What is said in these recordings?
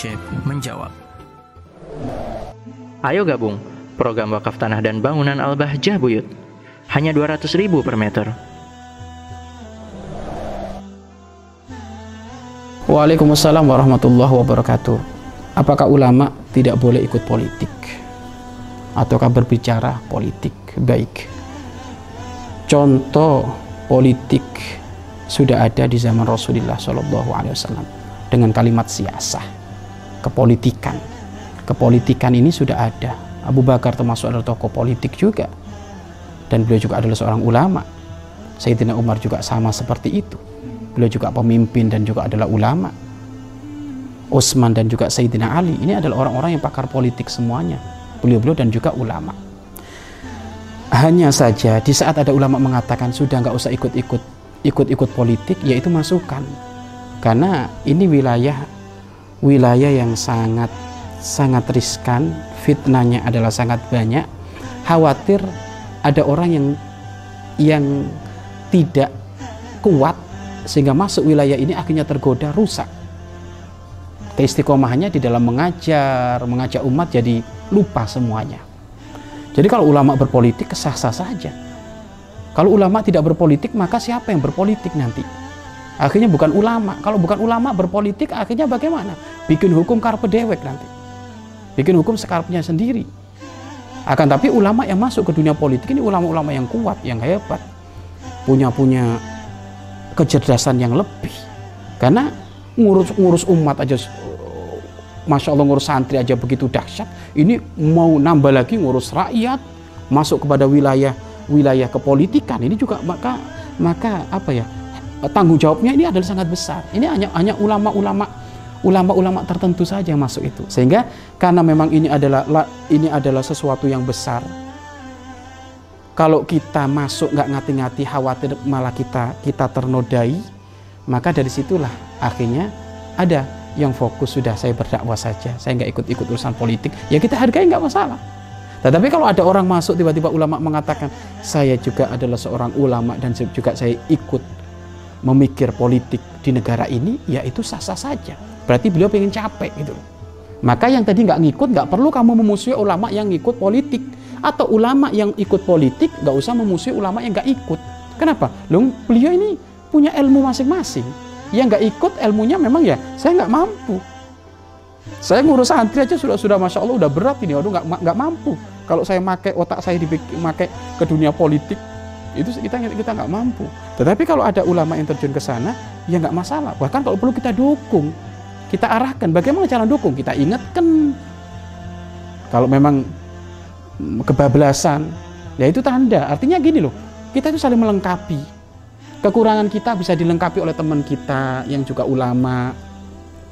Syekh menjawab. Ayo gabung program wakaf tanah dan bangunan Al-Bahjah Buyut. Hanya 200 ribu per meter. Waalaikumsalam warahmatullahi wabarakatuh. Apakah ulama tidak boleh ikut politik? Ataukah berbicara politik? Baik. Contoh politik sudah ada di zaman Rasulullah Shallallahu Alaihi Wasallam dengan kalimat siasah, kepolitikan. Kepolitikan ini sudah ada. Abu Bakar termasuk adalah tokoh politik juga, dan beliau juga adalah seorang ulama. Sayyidina Umar juga sama seperti itu. Beliau juga pemimpin dan juga adalah ulama. Utsman dan juga Sayyidina Ali ini adalah orang-orang yang pakar politik semuanya. Beliau-beliau dan juga ulama. Hanya saja di saat ada ulama mengatakan sudah nggak usah ikut-ikut ikut-ikut politik yaitu masukan karena ini wilayah wilayah yang sangat sangat riskan fitnahnya adalah sangat banyak khawatir ada orang yang yang tidak kuat sehingga masuk wilayah ini akhirnya tergoda rusak keistiqomahannya di dalam mengajar mengajak umat jadi lupa semuanya jadi kalau ulama berpolitik sah-sah saja kalau ulama tidak berpolitik, maka siapa yang berpolitik nanti? Akhirnya bukan ulama. Kalau bukan ulama berpolitik, akhirnya bagaimana? Bikin hukum karpe dewek nanti. Bikin hukum sekarpnya sendiri. Akan tapi ulama yang masuk ke dunia politik ini ulama-ulama yang kuat, yang hebat. Punya-punya kecerdasan yang lebih. Karena ngurus-ngurus umat aja Masya Allah ngurus santri aja begitu dahsyat. Ini mau nambah lagi ngurus rakyat, masuk kepada wilayah wilayah kepolitikan ini juga maka maka apa ya tanggung jawabnya ini adalah sangat besar. Ini hanya hanya ulama-ulama ulama-ulama tertentu saja yang masuk itu. Sehingga karena memang ini adalah ini adalah sesuatu yang besar. Kalau kita masuk nggak ngati-ngati khawatir malah kita kita ternodai, maka dari situlah akhirnya ada yang fokus sudah saya berdakwah saja, saya nggak ikut-ikut urusan politik, ya kita hargai nggak masalah. Tetapi kalau ada orang masuk tiba-tiba ulama mengatakan saya juga adalah seorang ulama dan juga saya ikut memikir politik di negara ini, ya itu sah-sah saja. Berarti beliau pengen capek gitu. Maka yang tadi nggak ngikut nggak perlu kamu memusuhi ulama yang ngikut politik atau ulama yang ikut politik nggak usah memusuhi ulama yang nggak ikut. Kenapa? Loh, beliau ini punya ilmu masing-masing. Yang nggak ikut ilmunya memang ya saya nggak mampu. Saya ngurus santri aja sudah sudah masya Allah udah berat ini, waduh nggak nggak mampu. Kalau saya pakai otak saya dipakai ke dunia politik, itu kita kita nggak mampu. Tetapi kalau ada ulama yang terjun ke sana, ya nggak masalah. Bahkan kalau perlu kita dukung, kita arahkan. Bagaimana cara dukung? Kita ingatkan. Kalau memang kebablasan, ya itu tanda. Artinya gini loh, kita itu saling melengkapi. Kekurangan kita bisa dilengkapi oleh teman kita yang juga ulama,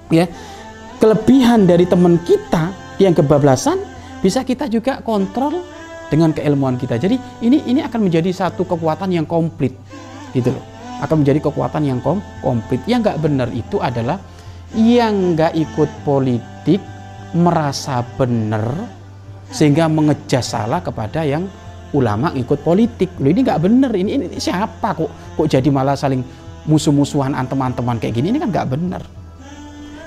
ya kelebihan dari teman kita yang kebablasan bisa kita juga kontrol dengan keilmuan kita. Jadi ini ini akan menjadi satu kekuatan yang komplit gitu loh. Akan menjadi kekuatan yang kom komplit. Yang nggak benar itu adalah yang nggak ikut politik merasa benar sehingga mengejas salah kepada yang ulama ikut politik. Loh ini nggak benar. Ini, ini siapa kok kok jadi malah saling musuh-musuhan teman-teman kayak gini ini kan nggak benar.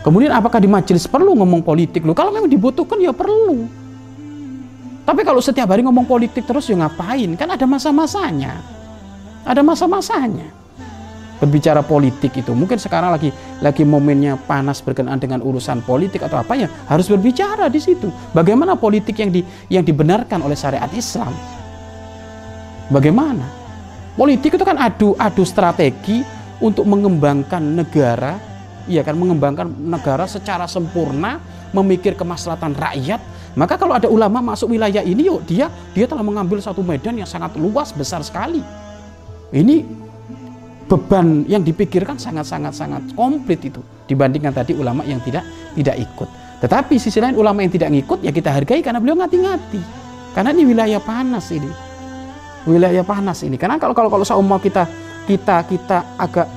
Kemudian apakah di majelis perlu ngomong politik loh? Kalau memang dibutuhkan ya perlu. Tapi kalau setiap hari ngomong politik terus ya ngapain? Kan ada masa-masanya. Ada masa-masanya. Berbicara politik itu mungkin sekarang lagi lagi momennya panas berkenaan dengan urusan politik atau apa ya harus berbicara di situ. Bagaimana politik yang di yang dibenarkan oleh syariat Islam? Bagaimana? Politik itu kan adu adu strategi untuk mengembangkan negara iya kan mengembangkan negara secara sempurna, memikir kemaslahatan rakyat. Maka kalau ada ulama masuk wilayah ini, yuk dia dia telah mengambil satu medan yang sangat luas besar sekali. Ini beban yang dipikirkan sangat-sangat sangat komplit itu dibandingkan tadi ulama yang tidak tidak ikut. Tetapi sisi lain ulama yang tidak ngikut ya kita hargai karena beliau ngati-ngati. Karena ini wilayah panas ini. Wilayah panas ini. Karena kalau kalau kalau seumpama kita kita kita agak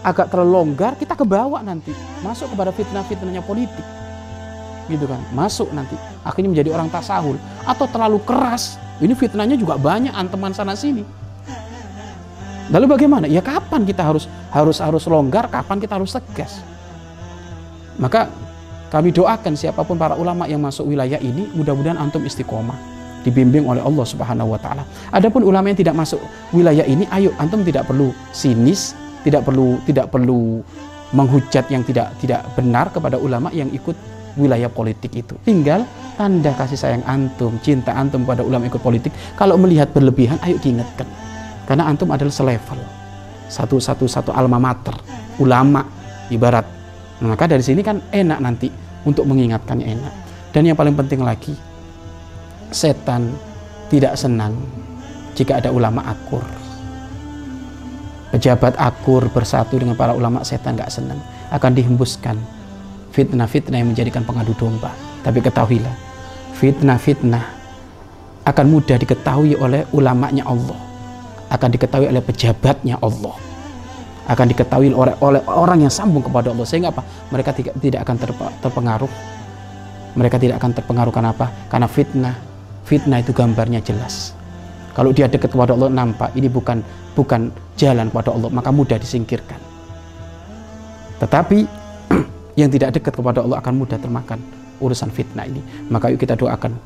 agak terlalu longgar, kita kebawa nanti masuk kepada fitnah-fitnahnya politik. Gitu kan, masuk nanti akhirnya menjadi orang tasahul atau terlalu keras. Ini fitnahnya juga banyak anteman sana sini. Lalu bagaimana? Ya kapan kita harus harus harus longgar, kapan kita harus tegas? Maka Kami doakan siapa pun para ulama yang masuk wilayah ini, mudah-mudahan antum istiqomah, dibimbing oleh Allah Subhanahu wa taala. Adapun ulama yang tidak masuk wilayah ini, ayo antum tidak perlu sinis, tidak perlu tidak perlu menghujat yang tidak tidak benar kepada ulama yang ikut wilayah politik itu. Tinggal tanda kasih sayang antum, cinta antum pada ulama ikut politik. Kalau melihat berlebihan, ayo diingatkan. Karena antum adalah selevel. Satu satu satu alma mater, ulama ibarat. Nah, maka dari sini kan enak nanti untuk mengingatkannya enak. Dan yang paling penting lagi, setan tidak senang jika ada ulama akur. Pejabat akur bersatu dengan para ulama setan gak senang. Akan dihembuskan fitnah-fitnah yang menjadikan pengadu domba. Tapi ketahuilah, fitnah-fitnah akan mudah diketahui oleh ulamanya Allah. Akan diketahui oleh pejabatnya Allah. Akan diketahui oleh, oleh orang yang sambung kepada Allah. Sehingga apa? Mereka tidak, tidak akan terpengaruh. Mereka tidak akan terpengaruh karena apa? Karena fitnah. Fitnah itu gambarnya jelas. Kalau dia dekat kepada Allah nampak ini bukan bukan jalan kepada Allah, maka mudah disingkirkan. Tetapi yang tidak dekat kepada Allah akan mudah termakan urusan fitnah ini. Maka yuk kita doakan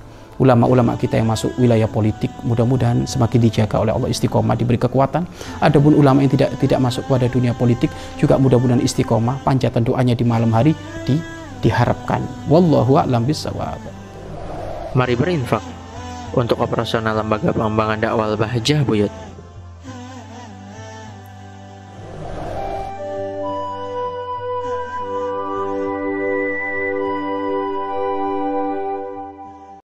ulama-ulama kita yang masuk wilayah politik mudah-mudahan semakin dijaga oleh Allah istiqomah diberi kekuatan. Adapun ulama yang tidak tidak masuk pada dunia politik juga mudah-mudahan istiqomah panjatan doanya di malam hari di diharapkan. Wallahu a'lam bishawab. Mari berinfak untuk operasional lembaga pengembangan dakwah Bahjah Buyut.